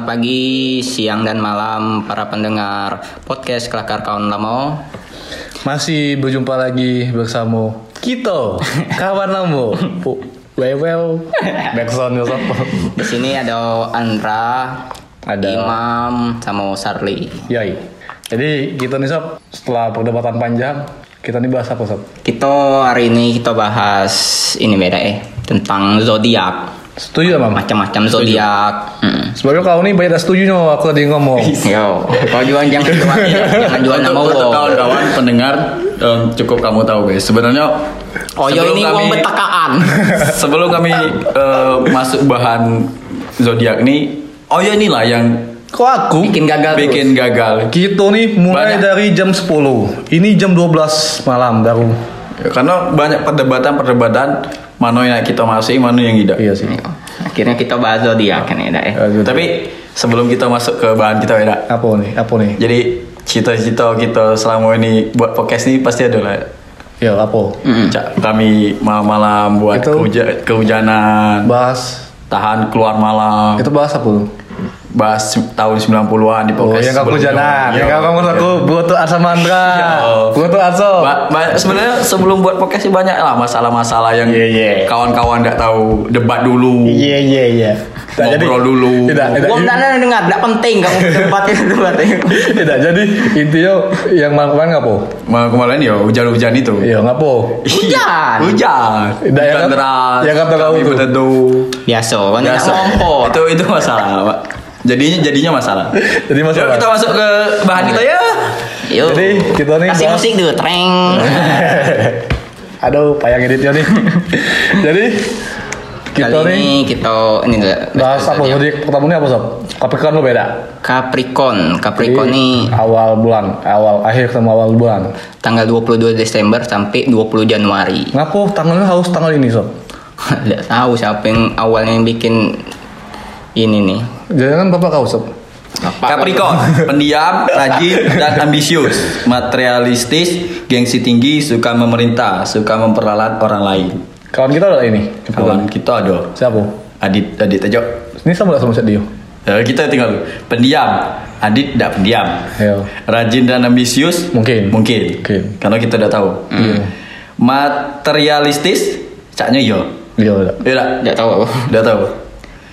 Selamat pagi, siang dan malam para pendengar podcast Kelakar Kawan Lamo. Masih berjumpa lagi bersama kita, kawan lamo. Pu- Well, Backsound ya. Di sini ada Andra, Ada. Imam, sama Sarli. Yai. Jadi kita nih sob, setelah perdebatan panjang, kita nih bahas apa sob? Kita hari ini kita bahas ini beda eh tentang zodiak, Setuju mam? macam-macam zodiak. Mm. Sebagai kau nih banyak setuju nih aku tadi ngomong. Yo, kau jual jangan jual, jangan jual nama untuk, kawan-kawan pendengar em, cukup kamu tahu guys sebenarnya Oh yo sebelum ini uang betakaan. sebelum kami eh, masuk bahan zodiak nih oh ya inilah yang Kok aku? Bikin gagal bikin gagal Kita nih mulai Banyak. dari jam 10. Ini jam 12 malam baru. karena banyak perdebatan-perdebatan mana yang kita masuk mana yang tidak Iya sih. Akhirnya kita bahas zodiak kan ya, eh. Eh, tapi sebelum kita masuk ke bahan kita beda apa nih? Apa nih? jadi cita-cita kita selama ini buat podcast ini pasti ada lah Ya apa? Cak, kami malam-malam buat Itu- kehuja- kehujanan Bahas. tahan keluar malam Itu bahas apa tuh? Bahas tahun 90-an di Oh, podcast yang kamu sebelumnya. jalan. Iya. Yang kamu aku butuh Asa Mandra. Iya. Butuh Aso. Ba- ba- sebenarnya sebelum buat podcast sih banyak lah masalah-masalah yang Iya, iya. kawan-kawan nggak tahu debat dulu Iya iya iya. Tidak, ngobrol dulu Tidak tidak. Gua enggak dengar, enggak penting kamu debat itu debat. Tidak jadi intinya yang melakukan ngapo? Ma- kemarin ya hujan-hujan itu Iya ngapo? Hujan. hujan Tidak, yang hujan kata- deras yang kata kau kami itu. Biasa, kan enggak Biasa. ngompor. itu itu masalah Pak. Jadinya jadinya masalah Jadi masalah. Yuk, kita masuk ke bahan kita ya Yuk. Jadi kita nih kasih bahas- musik dulu, treng. Aduh payah editnya nih. jadi kita Kali nih ini kita ini dulu. bahas apa? Jadi pertama ini apa sob? Capricorn lo beda. Capricorn. Capricorn Jadi, ini awal bulan, awal akhir sama awal bulan. tanggal 22 Desember sampai 20 Januari. Ngapo tanggalnya harus tanggal ini sob? Enggak tahu siapa yang awalnya yang bikin ini nih. Jangan bapak kau sob. Bapak- Capricorn, pendiam, rajin, dan ambisius, materialistis, gengsi tinggi, suka memerintah, suka memperalat orang lain. Kawan kita ada ini. Kawan kita ada Siapa? Adit, Adit aja. Ini sama sama Dio? Eh, kita tinggal pendiam, Adit tidak pendiam. Ayo. Rajin dan ambisius Mungkin. mungkin, Mungkin. karena kita udah tahu. Iya. Materialistis, caknya yo, Iya udah. iya Enggak tahu udah tahu.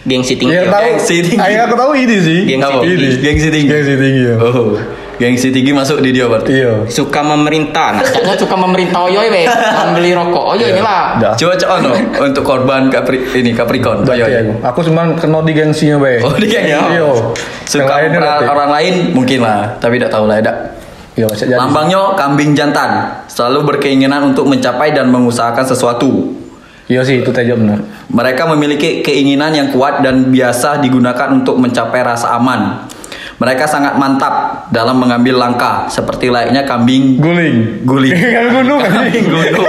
Gengsi tinggi. Yo. tahu, Gengsi tinggi. Ah, yang aku tahu ini sih. Gengsi Apa? tinggi. Gengsi tinggi. Gengsi tinggi ya. Oh, gengsi tinggi masuk di dia berarti. Iya. Suka memerintah. Nah, caknya suka memerintah oyo be. Membeli rokok. Oyo inilah. Dah. Coba coba no untuk korban Capri ini Capricorn. Ayo, ayo. aku. Aku cuma kena di gengsinya be. Oh dia ya. Iya. Suka berarti. orang lain mungkin lah, tapi tidak tahu lah tidak. Iya bisa jadi. Lambangnya kambing jantan, selalu berkeinginan untuk mencapai dan mengusahakan sesuatu. Iya sih itu tejo benar. Mereka memiliki keinginan yang kuat dan biasa digunakan untuk mencapai rasa aman. Mereka sangat mantap dalam mengambil langkah, seperti layaknya kambing Guling. guling. Kambing gunung. Kambing gunung.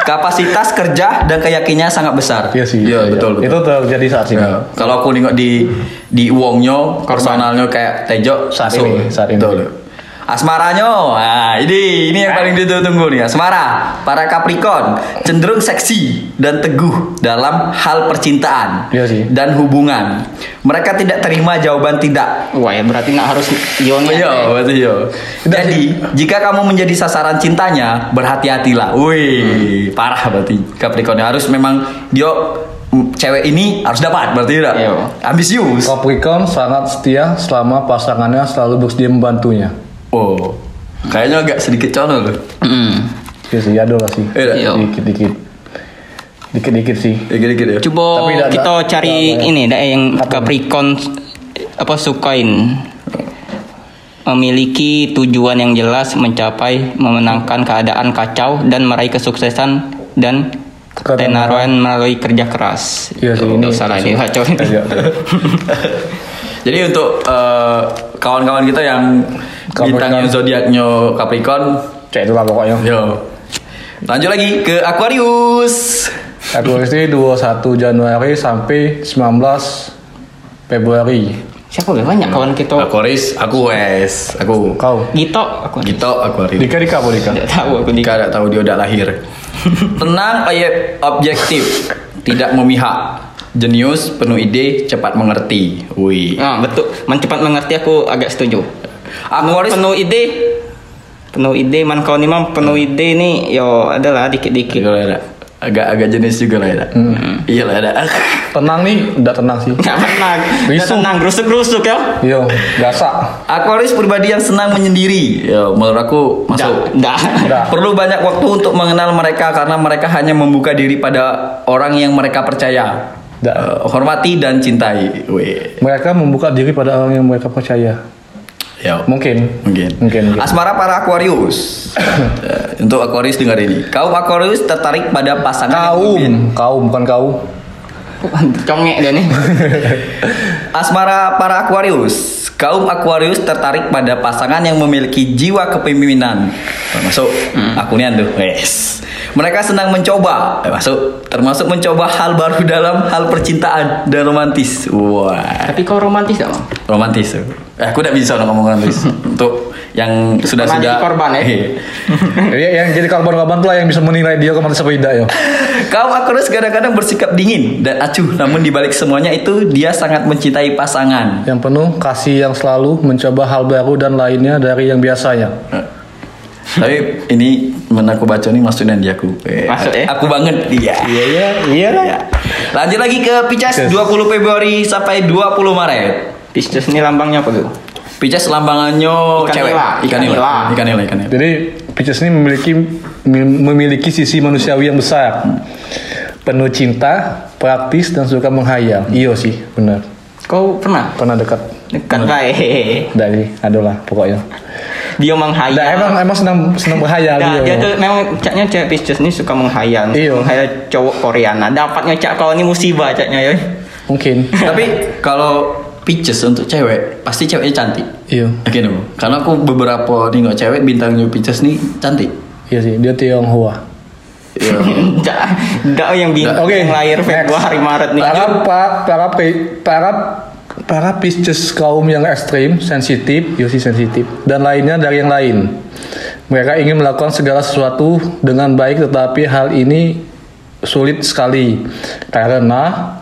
Kapasitas kerja dan keyakinannya sangat besar. Iya sih. Iya, betul, betul. Itu terjadi saat ini. Ya, Kalau aku nengok di di uangnya, personalnya kayak Tejo Saat masuk. ini, saat ini. Betul. Asmaranya, nah ini ini yang paling ditunggu nih. Asmara, para Capricorn cenderung seksi dan teguh dalam hal percintaan Iya sih. dan hubungan. Mereka tidak terima jawaban tidak. Wah ya berarti nggak harus Yoni. Iya, berarti iya. Jadi, jika kamu menjadi sasaran cintanya, berhati-hatilah. Wih, parah berarti Capricorn harus memang dia mm, cewek ini harus dapat berarti tidak? Iya. Ambisius. Capricorn sangat setia selama pasangannya selalu bersedia membantunya. Oh. Kayaknya agak sedikit cono loh. Mm. Iya sih, ada lah sih. Iya. Iya. Dikit-dikit. Dikit-dikit sih. Dikit-dikit ya. Coba Tapi kita cari ini dah yang Apa? Capricorn apa sukain memiliki tujuan yang jelas mencapai memenangkan keadaan kacau dan meraih kesuksesan dan ketenaran melalui kerja keras. Iya sih, ini- salah ini kacau. Iya. Jadi untuk eh, kawan-kawan kita yang. Bintangnya zodiaknya Capricorn, Cek itu lah pokoknya. yo. Lanjut lagi ke Aquarius. Aku istri 21 Januari sampai 19 Februari. Siapa ya banyak kawan kita. Aquarius, aku wes, aku. Kau? Gito aku. Gitu Aquarius. Dika Dika apa Dika? Tidak tahu aku di Dika tidak tahu dia udah lahir. Tenang, oye- objektif, tidak memihak. jenius, penuh ide, cepat mengerti. Wih. Nah, betul. Mencepat mengerti aku agak setuju. Aquarius penuh ide penuh ide man kau ni mah penuh ide ni yo adalah dikit-dikit ada. Agak-agak jenis juga lah ada. Iya lah ada. Tenang nih, udah tenang sih. Nggak tenang Risuk. tenang gerusuk-gerusuk ya Yo, gasak. Aquarius pribadi yang senang menyendiri. Ya, menurut aku masuk. Nggak. Perlu banyak waktu untuk mengenal mereka karena mereka hanya membuka diri pada orang yang mereka percaya, Da- Eh, hormati dan cintai. Wih. Mereka membuka diri pada orang yang mereka percaya. Ya. Mungkin. Mungkin. Mungkin. mungkin. Asmara para Aquarius. Eh, Untuk Aquarius dengar ini. Kaum Aquarius tertarik pada pasangan yang Kaum, berbeda. kaum bukan kau. Congek dia nih Asmara para Aquarius. Kaum Aquarius tertarik pada pasangan yang memiliki jiwa kepemimpinan. Termasuk aku nih tuh. Yes. Mereka senang mencoba, Eh, masuk termasuk mencoba hal baru dalam hal percintaan dan romantis. Wah, Tapi kau romantis gak bang? Romantis. tuh. Eh, aku udah bisa ngomong romantis untuk yang sudah sudah jadi korban, ya? Jadi yang jadi korban-korban tuh lah yang bisa menilai dia romantis apa tidak ya. Kaum Aquarius kadang-kadang bersikap dingin dan acuh, namun dibalik semuanya itu dia sangat mencintai pasangan. Yang penuh kasih yang selalu mencoba hal baru dan lainnya dari yang biasanya. Eh, Tapi ini mana aku baca nih maksudnya di aku. Eh, Masuk, ya? Aku banget dia. Iya iya iya lah. Ya. Lanjut lagi ke Pisces. 20 Februari sampai 20 Maret. Pisces ini lambangnya apa tuh? Pisces lambangannya Ikan cewek. nila. Ikan Ikan nila. nila. Ikan nila, ikan nila. Jadi Pisces ini memiliki mem- memiliki sisi manusiawi yang besar. Penuh cinta, praktis dan suka menghayal. Iya sih, benar. Kau pernah? Pernah dekat Dekat baik dari adalah pokoknya. Dia menghayal Nah, emang emang senang senang berhayal Nah, dia. dia tuh memang caknya cewek Pisces ini suka menghayal Iya. Menghayal cowok Koreana Dapat ngecak kau ini musibah caknya ya Mungkin. Tapi kalau Pisces untuk cewek, pasti ceweknya cantik. Iya. Oke no. Karena aku beberapa nengok cewek bintangnya Pisces nih cantik. Iya sih, dia Tionghoa. Iya. Nggak Nggak yang bintang Oke, yang lahir. Februari Maret nih Para para para para para Pisces kaum yang ekstrim, sensitif, yo sih sensitif, dan lainnya dari yang lain. Mereka ingin melakukan segala sesuatu dengan baik, tetapi hal ini sulit sekali karena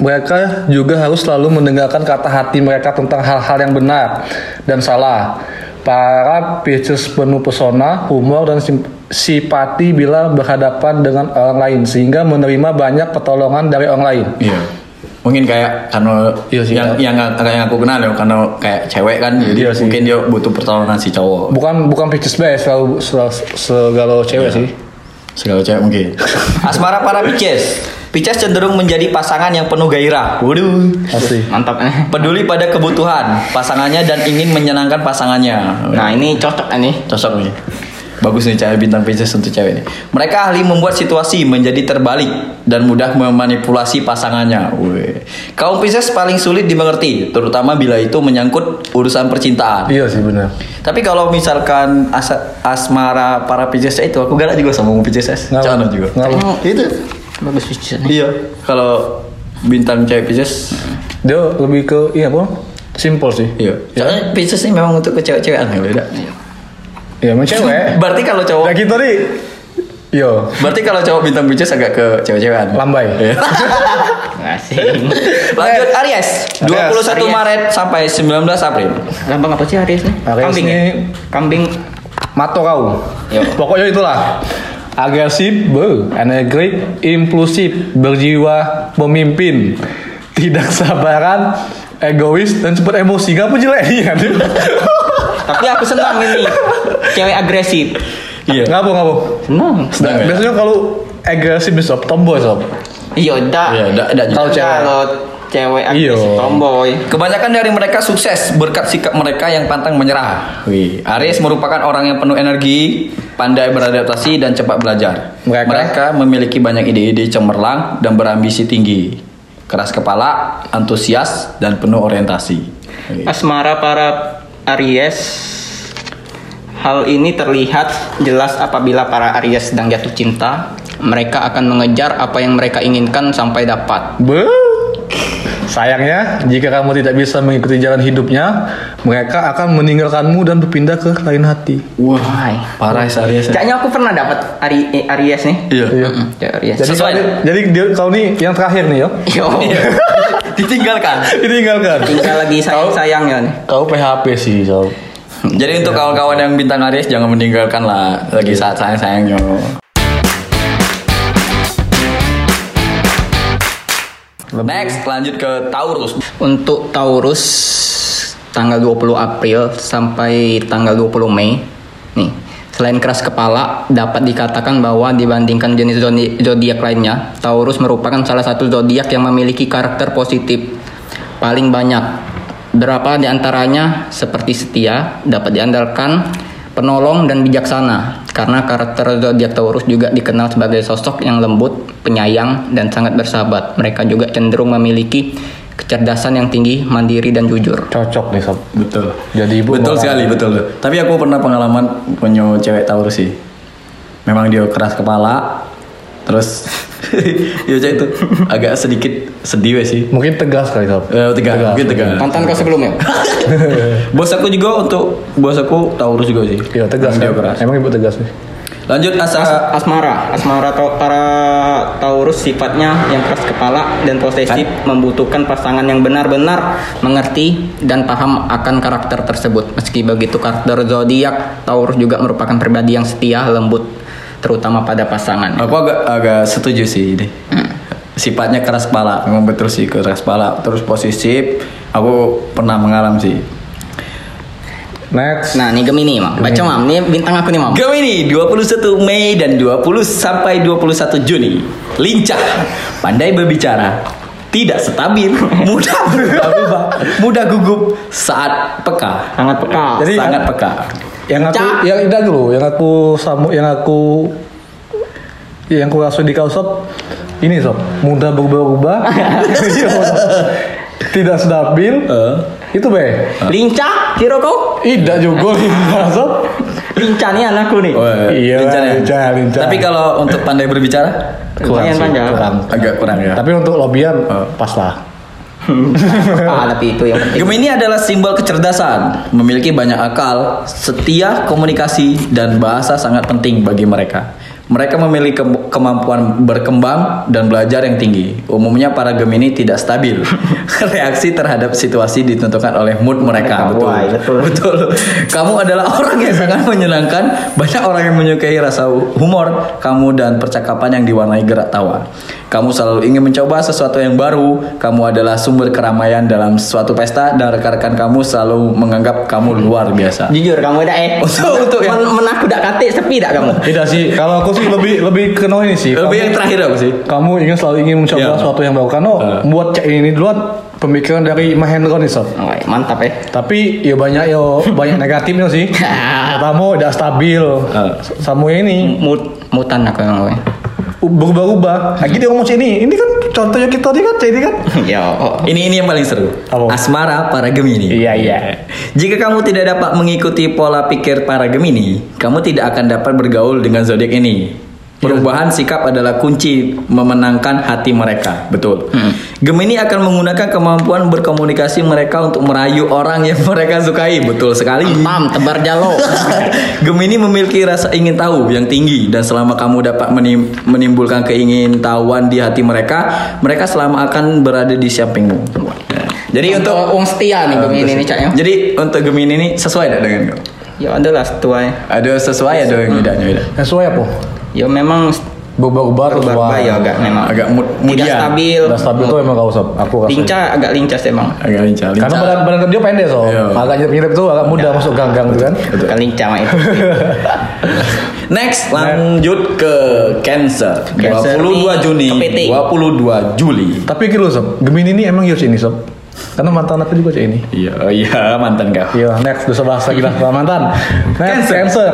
mereka juga harus selalu mendengarkan kata hati mereka tentang hal-hal yang benar dan salah. Para Pisces penuh pesona, humor, dan sim- simpati bila berhadapan dengan orang lain, sehingga menerima banyak pertolongan dari orang lain. Iya. Mungkin kayak karena Iya sih, yang, yang yang aku kenal ya karena kayak cewek kan jadi Iya sih. mungkin dia butuh pertolongan si cowok. Bukan bukan Pisces best, selalu selalu segala cewek sih. Segala cewek mungkin. Asmara para Pisces. Pisces cenderung menjadi pasangan yang penuh gairah. Waduh. Asli. Mantap eh. Peduli pada kebutuhan pasangannya dan ingin menyenangkan pasangannya. Nah ini cocok nih Cocok nih. Bagus nih cewek bintang Pisces untuk cewek nih. Mereka ahli membuat situasi menjadi terbalik dan mudah memanipulasi pasangannya. Wih. Kaum Pisces paling sulit dimengerti, terutama bila itu menyangkut urusan percintaan. Iya sih benar. Tapi kalau misalkan asa- asmara para Pisces itu aku galak juga sama Pisces. Ngapa? Jangan juga. Ngapa? Itu. Bagus Pisces nih Iya. Kalau bintang cewek Pisces, Dia lebih ke iya apa? Simple sih. iya. Soalnya Pisces ini memang untuk ke cewek-cewekan ya beda. Iya, emang cewek. Berarti kalau cowok Nah kita nih, yo Berarti kalau cowok bintang Pisces agak ke cewek-cewekan. lambai. Iya. Asing Lanjut Aries, 21 Aries. Maret sampai 19 April. Lambang apa sih Aries nih? Aries Kambing ya? Kambing Mato kau. Yo. Pokoknya itulah. Agresif, be, energetik, impulsif, berjiwa pemimpin, tidak sabaran, egois dan cepat emosi. Gak apa jelek iya. Tapi aku senang ini Cewek agresif Iya. Ngapa ngapa? Senang Senang ya? Biasanya kalau agresif sob, tomboy sob. Iya dak Iya, dak dak Kalau cewek. Kalau cewek Iya. agresif tomboy Kebanyakan dari mereka sukses berkat sikap mereka yang pantang menyerah. Wih, Aries merupakan orang yang penuh energi, pandai beradaptasi dan cepat belajar. Mereka? memiliki banyak ide-ide cemerlang dan berambisi tinggi. Keras kepala, antusias dan penuh orientasi. Wih. Asmara para Aries Hal ini terlihat jelas apabila para Aries sedang jatuh cinta Mereka akan mengejar apa yang mereka inginkan sampai dapat Be, Sayangnya, jika kamu tidak bisa mengikuti jalan hidupnya, mereka akan meninggalkanmu dan berpindah ke lain hati. Wah. Parah ya Aries. ya. Kayaknya aku pernah dapat Ari, eh, Aries nih. Iya. Iya. Ya, Aries. Jadi, Sesuai. kau, jadi dia, kau nih yang terakhir nih yo. Yo. Ditinggalkan. Ditinggalkan. Tinggal lagi sayang-sayangnya nih. Kau PHP sih, so. Jadi untuk kawan-kawan yang bintang Aries jangan meninggalkan lah lagi saat sayang-sayangnya. Next lanjut ke Taurus. Untuk Taurus tanggal 20 April sampai tanggal 20 Mei. Nih, selain keras kepala, dapat dikatakan bahwa dibandingkan jenis zodi- zodiak lainnya, Taurus merupakan salah satu zodiak yang memiliki karakter positif paling banyak. Berapa di antaranya seperti setia, dapat diandalkan, penolong dan bijaksana. Karena karakter zodiak Taurus juga dikenal sebagai sosok yang lembut, penyayang dan sangat bersahabat. Mereka juga cenderung memiliki kecerdasan yang tinggi, mandiri dan jujur. Cocok nih, sob. Betul. Jadi ibu betul sekali, betul. Tapi aku pernah pengalaman punya cewek Taurus sih. Memang dia keras kepala, terus ya cewek itu agak sedikit sedih sih. Mungkin tegas kali, sob. Eh, tegas, mungkin tegas. Mantan kau sebelumnya? bos aku juga untuk bos aku Taurus juga sih. Iya, tegas. Dia kan? keras. Emang ibu tegas nih. Lanjut asa As- asmara, asmara tau- para Taurus sifatnya yang keras kepala dan posesif, membutuhkan pasangan yang benar-benar mengerti dan paham akan karakter tersebut. Meski begitu, karakter zodiak Taurus juga merupakan pribadi yang setia, lembut, terutama pada pasangan. Aku agak agak setuju sih ini. Sifatnya keras kepala, memang betul sih keras kepala. Terus posesif, aku pernah mengalami sih. Next. Nah, nih Gemini, Mam. Baca, Mam. Ini bintang aku nih, Mam. Gemini 21 Mei dan 20 sampai 21 Juni. Lincah, pandai berbicara, tidak stabil, mudah berubah-ubah, mudah gugup saat peka. Sangat peka. Jadi- sangat peka. yang aku Cak. yang tidak dulu yang aku samu yang aku yang aku rasa di kau sob ini sob mudah berubah-ubah tidak stabil Eh. Itu be Lincah, kira kau? tidak juga lincah sob Lincah nih anakku nih. Oh, Iya, lincah ya? lincah, lincah. Tapi kalau untuk pandai berbicara Lumayan sih, panjang. kurang. agak kurang ya. tapi untuk lobian Oh. pas lah ah, tapi itu yang penting. Gemini adalah simbol kecerdasan, memiliki banyak akal, setia, komunikasi, dan bahasa sangat penting bagi mereka. Mereka memiliki ke- kemampuan berkembang dan belajar yang tinggi. Umumnya para Gemini tidak stabil. Reaksi terhadap situasi ditentukan oleh mood mereka. Mereka, Betul. wah, betul. Betul. Kamu adalah orang yang sangat menyenangkan. Banyak orang yang menyukai rasa humor kamu dan percakapan yang diwarnai gerak tawa. Kamu selalu ingin mencoba sesuatu yang baru. Kamu adalah sumber keramaian dalam suatu pesta dan rekan-rekan kamu selalu menganggap kamu luar biasa. Jujur kamu dah eh. Untuk- untuk yang- Men dak kate sepi dak kamu. tidak sih kalau aku sih lebih lebih ke no ini sih Lebih kamu, yang terakhir apa sih? kamu ingin selalu ingin mencoba Iya. sesuatu yang baru karena Eh. buat cek ini duluan pemikiran dari Mahendra nih sob Oh, mantap eh. tapi ya banyak yo banyak negatifnya sih pertama tidak stabil Eh. sama ini Mut mutan aku yang. Berubah-ubah lagi dia ngomong ini ini kan contohnya kita tadi kan ini kan Ya. oh. Ini ini yang paling seru. Apa? Asmara para Gemini. Iya, iya. Jika kamu tidak dapat mengikuti pola pikir para Gemini, kamu tidak akan dapat bergaul dengan zodiak ini. Perubahan sikap adalah kunci memenangkan hati mereka. Betul. Gemini akan menggunakan kemampuan berkomunikasi mereka untuk merayu orang yang mereka sukai. Betul sekali. Pam tebar jalo. Gemini memiliki rasa ingin tahu yang tinggi dan selama kamu dapat menim- menimbulkan keingintahuan di hati mereka, mereka selama akan berada di sampingmu. Jadi untuk Wong setia nih Gemini nih caknya. jadi untuk Gemini ini sesuai tak dengan kau? Ya adalah setuai. Ada sesuai ada yang tidak tidak. sesuai apa Ya memang berubah-ubah terus berubah ya agak memang Agak mud- tidak mudian. stabil. Udah stabil tuh emang kau sob aku rasa Lincah agak lincah sih emang. Agak lincah. karena badan badan dia pendek so Iya. agak nyirip-nyirip tuh agak mudah masuk gang-gang tuh kan Agak lincah mah itu. Next lanjut ke Cancer. Cancer 22 nih, Juni, kepiting. 22 Juli. tapi loh sob Gemini ini emang harus ini sob karena mantan aku juga cek ini Iya, oh iya mantan kau. Iya, next dosa bahasa kita sama mantan. Next, Cancer. cancer.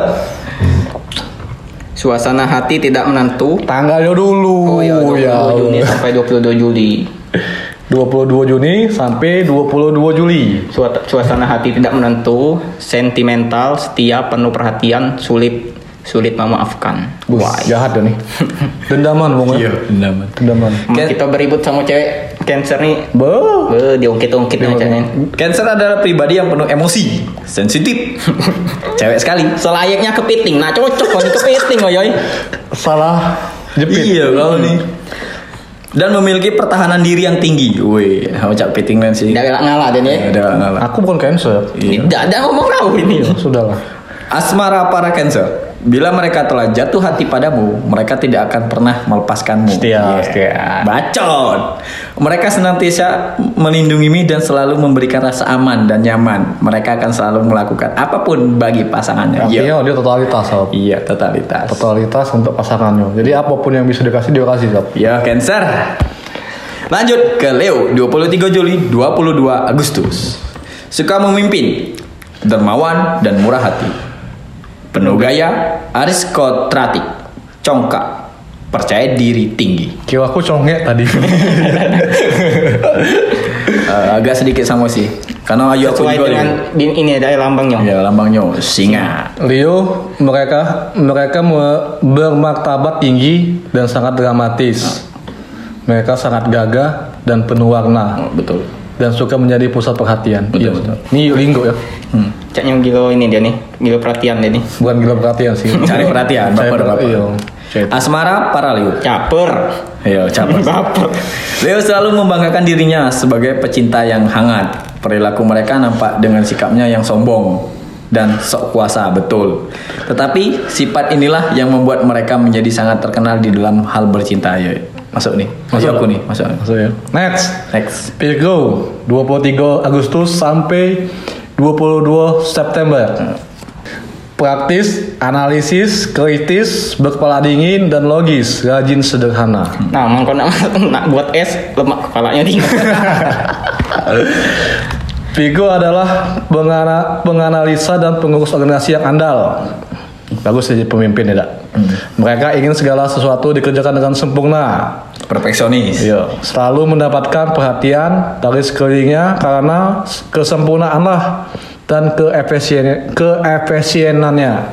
Suasana hati tidak menentu. Tanggalnya dulu. Oh ya, 22 ya. Juni sampai 22 Juli. 22 Juni sampai 22 Juli. Suasana hati tidak menentu, sentimental, setia, penuh perhatian, sulit sulit memaafkan. Wah, Wah, jahat dah nih. Dendaman pokoknya. Dendaman. Dendaman. Emang kita beribut sama cewek cancer nih. Be. Be, diungkit-ungkit nih ceweknya. Cancer adalah pribadi yang penuh emosi, sensitif, cewek sekali. Selayaknya kepiting. Nah, cocok kalau kepiting, yoy. Salah jepit. Iya kau nih. Dan memiliki pertahanan diri yang tinggi. Wih, ucap piting men sih. Tidak galak ngalah dia nih. Ada ngalah. Aku bukan cancer. Iya. Tidak ada ngomong kau ini. Sudahlah. Asmara para Cancer. Bila mereka telah jatuh hati padamu, mereka tidak akan pernah melepaskanmu. Setia, Iya. setia. Bacot. Mereka senantiasa melindungimu dan selalu memberikan rasa aman dan nyaman. Mereka akan selalu melakukan apa pun bagi pasangannya. Iya. Dia totalitas, sob. Iya, totalitas. Totalitas untuk pasangannya. Jadi apa pun yang bisa dikasih dia kasih, sob. Ya, Cancer. Lanjut ke Leo, 23 Juli, 22 Agustus. Suka memimpin, dermawan dan murah hati. Penuh gaya, aristokratik, congkak, percaya diri tinggi. Kira aku congek tadi. Eh, agak sedikit sama sih. Karena ayu aku Sesuai juga dengan Leo. bin- ini ada lambangnya. Ya, lambangnya singa. Leo mereka mereka me- bermartabat tinggi dan sangat dramatis. Mereka sangat gagah dan penuh warna Oh, betul. Dan suka menjadi pusat perhatian. Betul, Iya, betul. Ini linggo ya, Hmm. Caknya gilo ini dia nih. Gilo perhatian dia nih. bukan gila perhatian sih. Cari perhatian, Cari bapak bapak. Iya. Asmara para Leo. Caper. Ayo, caper. Baper. Leo selalu membanggakan dirinya sebagai pecinta yang hangat. Perilaku mereka nampak dengan sikapnya yang sombong dan sok kuasa, betul. Tetapi sifat inilah yang membuat mereka menjadi sangat terkenal di dalam hal bercinta. Ayo, masuk nih. Masuk aku nih, masuk. Masuk ya. Next. Next. Virgo 23 Agustus sampai 22 September. Praktis, analisis, kritis, berkepala dingin dan logis, rajin sederhana. Nah, emang kau nak, nak buat es, lemak kepalanya tinggi. Virgo adalah pengana- penganalisa dan pengurus organisasi yang andal. Bagus jadi pemimpin ya, Dak. Mereka ingin segala sesuatu dikerjakan dengan sempurna. Perfeksionis. Iya, selalu mendapatkan perhatian dari sekelilingnya karena kesempurnaanlah dan keefisien keefisienannya.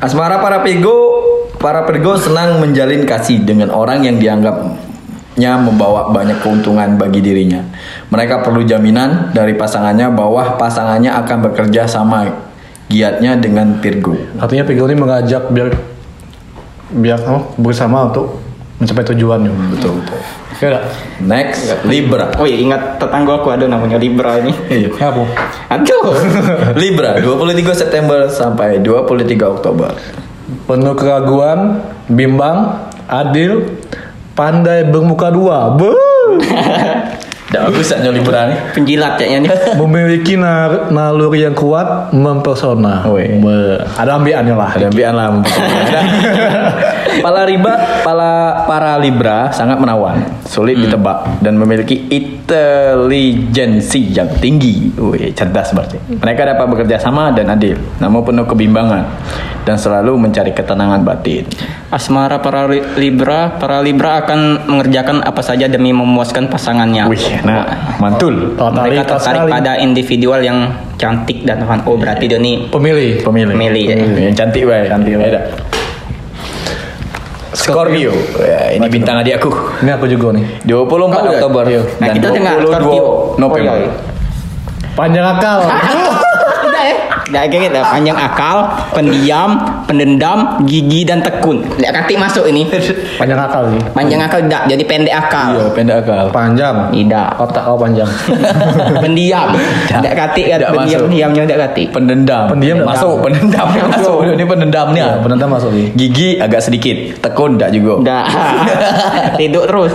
Asmara para Virgo, para Virgo senang menjalin kasih dengan orang yang dianggapnya membawa banyak keuntungan bagi dirinya. Mereka perlu jaminan dari pasangannya bahwa pasangannya akan bekerja sama giatnya dengan Virgo. Artinya Virgo ini mengajak biar biar oh, bersama untuk mencapai tujuannya. Betul betul. Ya, Dak. Next Libra. Oh iya, ingat tetangga aku ada namanya Libra ini. Iya. Apa? Aduh. Libra 23 September sampai 23 Oktober. Penuh keraguan, bimbang, adil, pandai bermuka dua. Be! Dah bagus saknya Libra nih. Penjilat kayaknya nih. Memiliki nar- naluri yang kuat, mempesona. Woi. Be. Ada ambiannya lah. Ada ambian lah. Pala riba, pala para Libra sangat menawan, sulit ditebak dan memiliki intelijensi yang tinggi. Wih, cerdas berarti. Mereka dapat bekerja sama dan adil, namun penuh kebimbangan dan selalu mencari ketenangan batin. Asmara para li- Libra, para Libra akan mengerjakan apa saja demi memuaskan pasangannya. Wih, nah, mantul. Mereka tertarik pada individual yang cantik dan fun. Oh, berarti dia nih Pemilih. Pemilih. Pemilih, ya. Yang cantik, wae. Cantik, wae. dah. Scorpio. Ya, ini bintang adik aku. Ini aku juga nih. 24 Kau? Oktober Iya. Nah, dan kita dengar 22 Scorpio. November. Oh, iya. Panjang akal. Udah ya. Udah kayak gitu. Panjang akal, pendiam, pendendam, gigi dan tekun. Tidak kati masuk ini. Panjang akal sih. Panjang akal tidak, jadi pendek akal. Iya, pendek akal. Panjang. Tidak. Otak kau panjang. pendiam. Tidak kati kan Tidak pendiam masuk. diamnya tidak kati. Pendendam. Pendiam masuk, pendendam masuk. Ini pendendamnya. Ya, benar masuk sih. Gigi agak sedikit, tekun enggak juga. Udah. Tidur terus.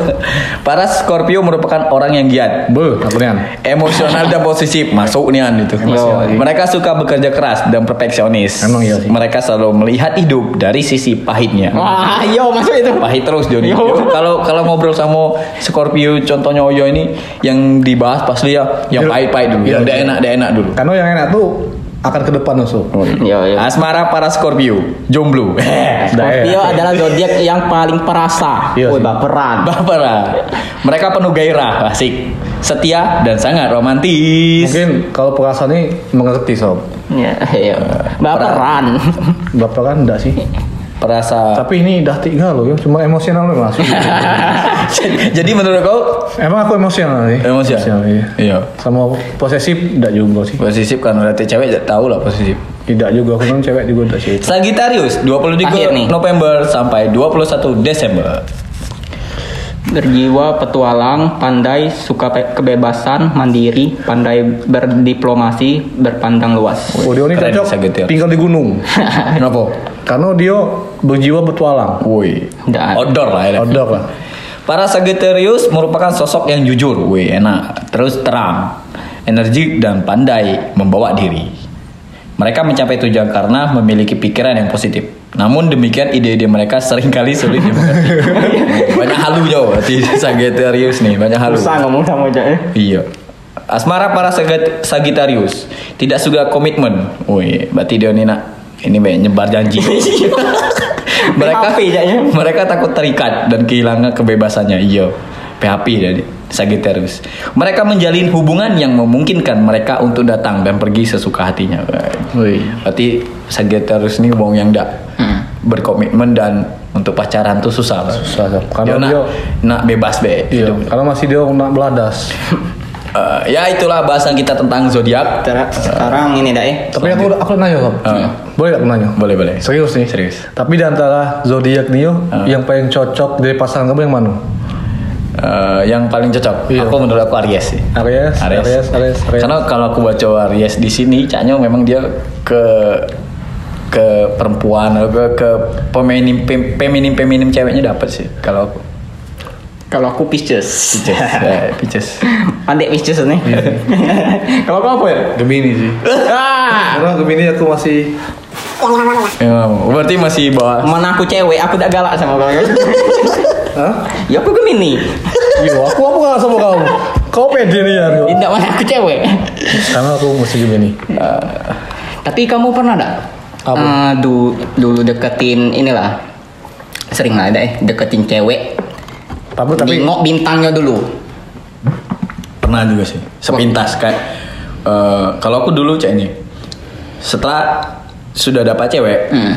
Para Scorpio merupakan orang yang giat, Be, nih? Emosional dan posesif. Masuk nih An, itu. Emosional. Mereka suka bekerja keras dan perfeksionis. Emang iya sih. Mereka selalu melihat hidup dari sisi pahitnya. Wah, yo masuk itu. pahit terus Joni. Yo, Kalau kalau ngobrol sama Scorpio contohnya Oyo ini yang dibahas pas dia yang Iya. pahit-pahit dulu, Iya. yang tidak enak, tidak enak dulu. Karena yang enak tuh akan ke depan musuh. Yo, yo. Asmara para Scorpio, jomblo. Scorpio adalah zodiak yang paling perasa. Iya sih. baperan. Baperan. Mereka penuh gairah, asik, setia dan sangat romantis. Mungkin kalau perasaan ini mengerti sob. Ya, iya. Baperan. Bapak kan enggak sih. Perasa. Tapi ini udah tiga loh ya, cuma emosional memang. Jadi menurut kau Emang aku emosional nih. Emosional? iya. Iya. Sama posesif enggak juga sih. posisi kan berarti cewek tidak tahu lah posisi. Tidak juga aku kan cewek juga sih. Sagittarius 23 Akhir nih. November sampai 21 Desember. Berjiwa petualang, pandai, suka pe- kebebasan, mandiri, pandai berdiplomasi, berpandang luas. Oh, dia ini Keren, cocok Sagittarius. tinggal di gunung. Kenapa? Karena dia berjiwa petualang. Woi. Outdoor lah ya. Outdoor lah. Para Sagittarius merupakan sosok yang jujur, wih enak, terus terang, energik dan pandai membawa diri. Mereka mencapai tujuan karena memiliki pikiran yang positif. Namun demikian ide-ide mereka sering kali sulit dimengerti. banyak halu jauh berarti Sagittarius nih, banyak halu. ngomong sama aja ya. Iya. Asmara para Sagit- Sagittarius tidak suka komitmen. Wih, berarti dia ini nak ini banyak nyebar janji. mereka PHP jadinya. mereka takut terikat dan kehilangan kebebasannya. Iya. PHP jadi Sagittarius. Mereka menjalin hubungan yang memungkinkan mereka untuk datang dan pergi sesuka hatinya. Wih. Berarti Sagittarius ini wong yang Hmm. Berkomitmen dan untuk pacaran tuh susah. lah. Susah. Dia Karena nak, dia nak bebas be. Iya, karena masih dia nak beladas. Eh, ya itulah bahasan kita tentang zodiak. Sekarang ini dah eh. Tapi aku aku nanya Sob. Ah. Boleh gak aku nanya? Boleh boleh. Serius nih? Serius. Tapi di antara zodiak nih Ah. yang paling cocok dari pasangan kamu yang mana? Eh, yang paling cocok. Iya. Aku menurut aku Aries sih. Aries, Aries, Aries, Aries. Karena kalau aku baca Aries di sini, caknya memang dia ke ke perempuan ke ke peminim pem- feminim feminim ceweknya dapat sih kalau aku Kalau aku Pisces. Pisces Eh, Pisces Pandai Pisces nih. Kalau kau apa ya? Gemini sih. Karena Gemini aku masih Ya, berarti masih bawah mana aku cewek, aku tak galak sama kau. Hah? ya aku Gemini. Yo, aku apa gak sama kamu? Kau pede nih ya. Tidak mana aku cewek. Karena aku masih Gemini. Tapi kamu pernah tak? Apa? Eh, du- dulu deketin inilah. Sering lah ada eh deketin cewek. Tapi tapi Nengok bintangnya dulu. pernah juga sih sepintas kayak eh, kalau aku dulu cak ini setelah sudah dapat cewek Hmm.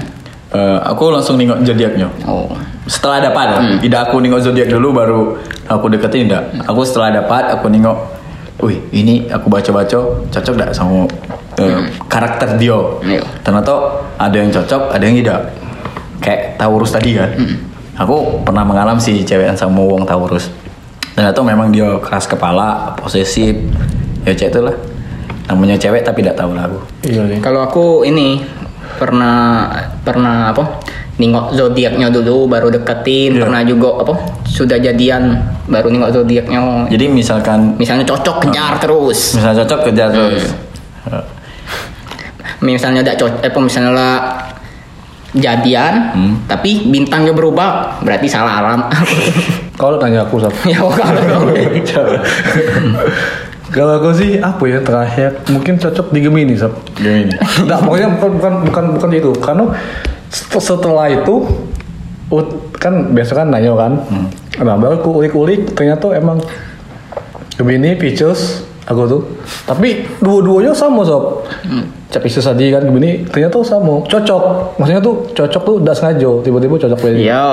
eh, aku langsung nengok zodiaknya Oh. setelah dapat Hmm. tidak aku nengok zodiak dulu baru aku deketin tidak aku setelah dapat aku nengok wih ini aku baca-baca cocok tidak sama eh, karakter dia Iya. ternyata ada yang cocok ada yang tidak kayak Taurus tadi kan aku pernah mengalami si cewek yang sama wong Taurus ternyata memang dia keras kepala posesif ya cek itulah namanya cewek tapi tidak tahu lah aku iya sih. Kalau aku ini pernah pernah apa? Nengok zodiaknya dulu baru deketin, Iya. pernah juga apa? Sudah jadian baru nengok zodiaknya. jadi misalkan Misalnya cocok kejar terus. misalnya cocok kejar terus Misalnya tidak cocok, eh, apa misalnya lah jadian, Hmm. tapi bintangnya berubah, berarti salah alam. Udah tanya aku, Sob. ya kalau Kalau aku sih apa ya terakhir mungkin cocok di Gemini, Sob. Gemini Enggak, pokoknya bukan bukan bukan bukan itu. Karena set- setelah itu kan biasa kan nanya kan. Nah, baru aku ulik-ulik ternyata emang Gemini, Pisces, aku tuh. Tapi dua-duanya sama sob. Cak Pisces tadi kan Gemini ternyata sama. Cocok. Maksudnya tuh cocok tuh udah sengaja. Tiba-tiba cocok aja. Yo.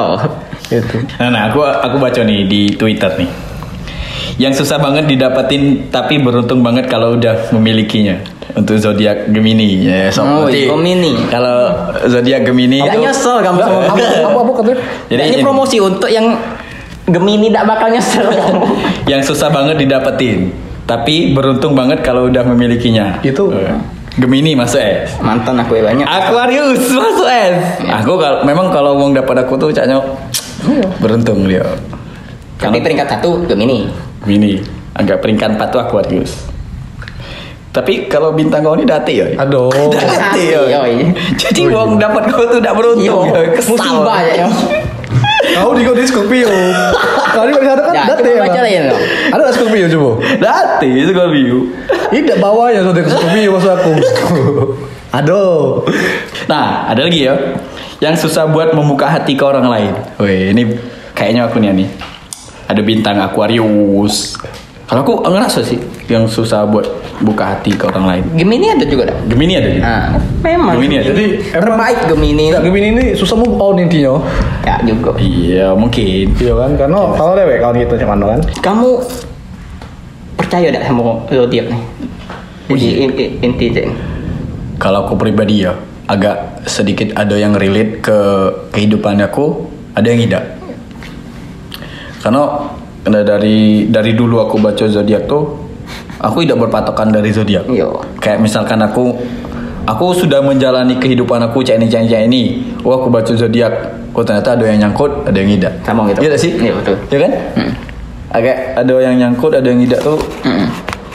Gitu. Nah, nah aku aku baca nih di Twitter nih. Yang susah banget didapetin tapi beruntung banget kalau udah memilikinya. Untuk zodiak Gemini ya. So, Oh, berarti Gemini. Kalau zodiak Gemini Tidak nyesel kamu sama Apa, apa, apa katanya? Jadi ini ini- promosi untuk yang Gemini tidak bakal nyesel kamu. yang susah banget didapetin. Tapi beruntung banget kalau udah memilikinya. Itu- Eh, Gemini masuk S. Mantan aku ya banyak. Aquarius masuk S. Aku kalau memang kalau mau dapat aku tuh caknya beruntung dia. Tapi peringkat satu Gemini. Gemini agak peringkat 4 tuh Aquarius. Tapi kalau bintang kau ini dati ya. Aduh. Dati ya. Jadi wong dapat kau tuh tidak beruntung. Yo, ya. Kesal. musibah ya. Kau di di Scorpio. Kali di sana kan Ya, date coba ya. dong. Ada nggak Scorpio coba? Dati itu kalau view. Tidak bawa ya ke Scorpio maksud aku. Aduh. Nah, ada lagi ya. Yang susah buat membuka hati ke orang lain. Wih, ini kayaknya aku nih nih. Ada bintang Aquarius. Kalau aku ngerasa sih yang susah buat buka hati ke orang lain. Gemini ada juga dah. Gemini ada juga. Nah, memang. Gemini ada. Jadi terbaik Gemini. Nggak, Gemini ini susah move on intinya. Ya juga. Iya mungkin. Iya kan, karena kalau dewek kalau gitu cuman kan. Kamu percaya tidak sama zodiak nih? Oh, Jadi iya. inti inti Zen. Kalau aku pribadi ya agak sedikit ada yang relate ke kehidupan aku, ada yang tidak. Karena karena dari dari dulu aku baca zodiak tuh, aku tidak berpatokan dari zodiak. Iya. Kayak misalkan aku aku sudah menjalani kehidupan aku cek ini cek ini cek ini. Oh aku baca zodiak, oh ternyata ada yang nyangkut, ada yang tidak. Sama gitu. Iya sih? Iya, betul. Iya kan? Agak ada yang nyangkut, ada yang tidak tuh. Mm.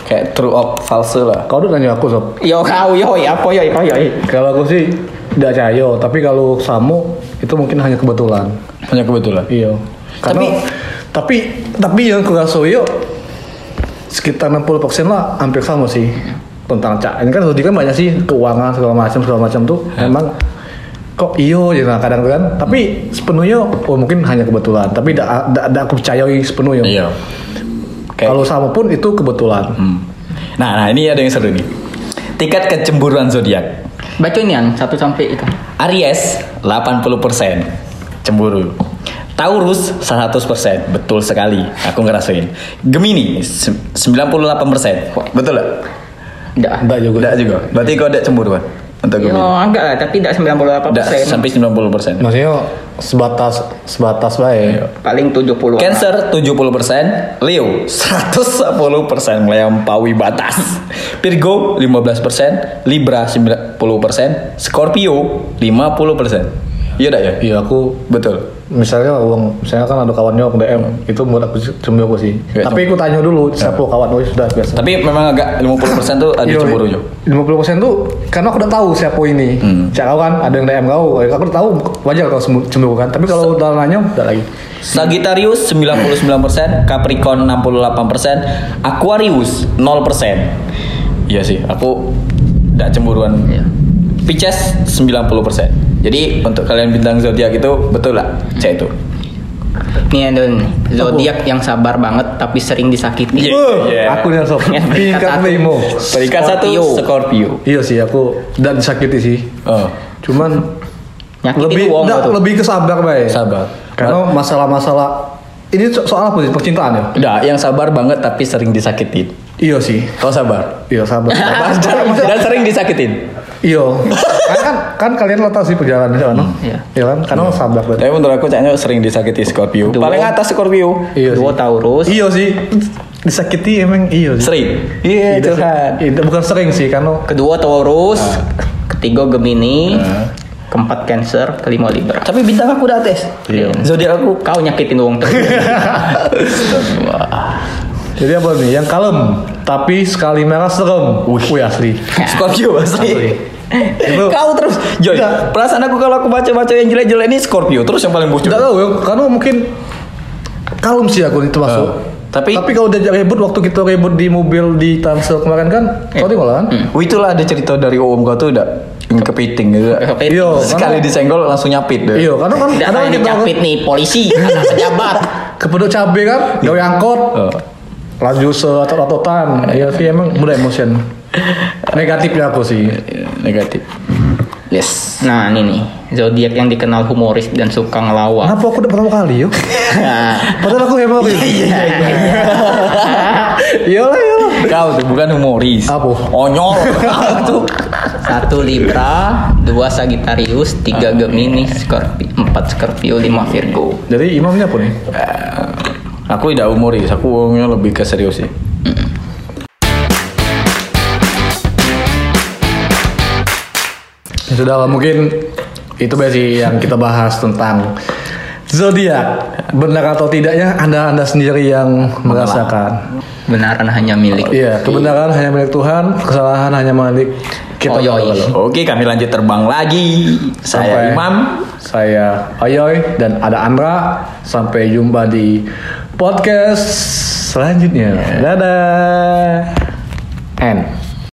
Kayak true or false lah. Kau udah nanya aku sob. Yo kau yo apa yo kau yo. Kalau aku sih tidak cayo, tapi kalau samu itu mungkin hanya kebetulan. Hanya kebetulan. Iya. Karena, tapi tapi yang aku rasa yo sekitar 60% lah hampir sama sih tentang cak. Ini kan zodiak kan banyak sih keuangan segala macam segala macam tuh emang kok iyo ya nah, kadang kan tapi sepenuhnya oh mungkin hanya kebetulan tapi tidak tidak aku percayai sepenuhnya Iya. Kayak- kalau sama pun itu kebetulan Hmm. Nah, nah ini ada yang seru nih. Tingkat kecemburuan zodiak. Baca ini yang satu sampai itu. Aries 80% cemburu. Taurus 100% betul sekali aku ngerasain. Gemini se- 98% betul lah. Tidak. enggak juga Tidak juga. Berarti kau ada cemburuan untuk Yo Gemini. agak lah tapi tidak 98 Tidak persen. sampai 90%. maksudnya sebatas sebatas baik Paling 70 Cancer 70%, Leo 110% melampaui batas. Virgo 15%, Libra 90%, Scorpio 50%. Iya dah ya? iya aku Betul. Misalnya uang misalnya kan ada kawannya aku DM itu buat aku cemburu sih Ya, tapi aku tanya dulu siapa kawan oh sudah biasa Tapi memang agak 50% tuh ada Iya, cemburunya. 50% tuh karena aku udah tahu siapa ini. Hmm. Cak kau kan ada yang DM kau, aku udah tahu wajar kalau cemburu kan. Tapi kalau udah nanya udah lagi. Sagittarius 99%, Capricorn 68%, Aquarius 0%. Iya sih, aku tidak cemburuan. Iya. Pisces 90%. Jadi untuk kalian bintang zodiak itu betul lah, saya itu. Nih nih, zodiak yang sabar banget tapi sering disakiti. Iya. Uh, yeah. Aku yang sob. Yang Tingkat satu. limo. Peringkat satu Scorpio. Iya sih aku dan disakiti sih. Oh, Cuman Nyakitin lebih wong nggak, tuh. lebih ke sabar baik. sabar. Karena masalah-masalah ini so- soal apa sih percintaan ya? Udah, yang sabar banget tapi sering disakitin. Iya sih. Kau sabar. Iya sabar. Sabar dan, dan sering disakitin. Iya. kan, kan kan kalian lo tahu sih perjalanan di sana. Iya. Iya kan? Karena sabar berarti. Tapi menurut aku kayaknya sering disakiti Scorpio. Dua. Paling atas Scorpio. Iya sih. Dua Taurus. Iya sih. Disakiti emang iya sih. Sering. Iya, Tidak sih. Tuhan. Iya, bukan sering sih karena Kedua Taurus. Ketiga Gemini. Ah. Keempat Cancer. Kelima Libra. Tapi bintang aku udah atas. Iya. Zodiak aku Kau nyakitin uang terus. Jadi apa nih? Yang kalem, tapi sekali merah serem. Wih, asli. Scorpio asli. Asli. Itu- Kau terus Joy Enggak. Perasaan aku kalau aku baca-baca yang jelek-jelek ini Scorpio Terus yang paling bocor Tidak tahu ya, karena mungkin kalem sih aku itu masuk. Oh. Tapi- tapi kalau udah ribut waktu kita ribut di mobil di Tangsel kemarin kan, kau tengok kan? Oh itulah ada cerita dari om kau tuh udah yang kepiting gitu Kepiting. Iya, Sekali karena- disenggol langsung nyapit deh Iya, karena kan Tidak ada kan kita dicapit nih polisi. Anak pejabat. kepedok cabe kan, gawe angkot, Oh. Laju seotot-ototan. Iya sih emang mudah emotion. Negatifnya aku sih. Negatif Yes. Nah ini nih zodiak yang dikenal humoris dan suka ngelawak. Kenapa aku udah pertama kali yuk? Padahal aku humoris. Iya Iyalah iyalah. Kau tuh bukan humoris Apa? Onyol tuh Satu Libra, dua Sagittarius, tiga Gemini, Scorpio, empat Scorpio, lima Virgo. Jadi imamnya apa nih? Eh, Aku tidak humoris Aku orangnya lebih ke serius sih Ya sudah lah, mungkin itu sih yang kita bahas tentang zodiak. Benar atau tidaknya Anda Anda sendiri yang merasakan. Benaran hanya milik. Iya, kebenaran hanya milik Tuhan, kesalahan hanya milik kita. Oh, yoi. berdua. Oke kami lanjut terbang lagi Saya Sampai- Imam Saya Ayoy dan ada Andra. Sampai jumpa di podcast selanjutnya. Dadah. End.